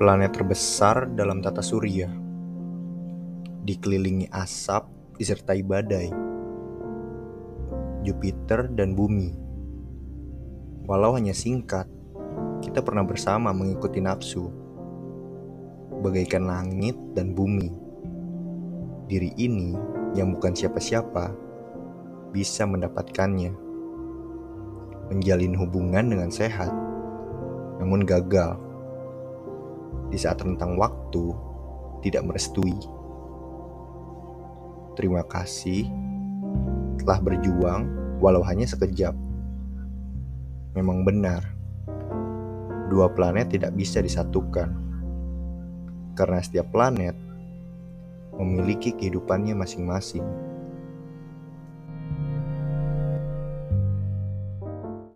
planet terbesar dalam tata surya, dikelilingi asap disertai badai, Jupiter dan bumi. Walau hanya singkat, kita pernah bersama mengikuti nafsu, bagaikan langit dan bumi. Diri ini yang bukan siapa-siapa bisa mendapatkannya, menjalin hubungan dengan sehat, namun gagal di saat rentang waktu tidak merestui. Terima kasih telah berjuang walau hanya sekejap. Memang benar, dua planet tidak bisa disatukan karena setiap planet memiliki kehidupannya masing-masing.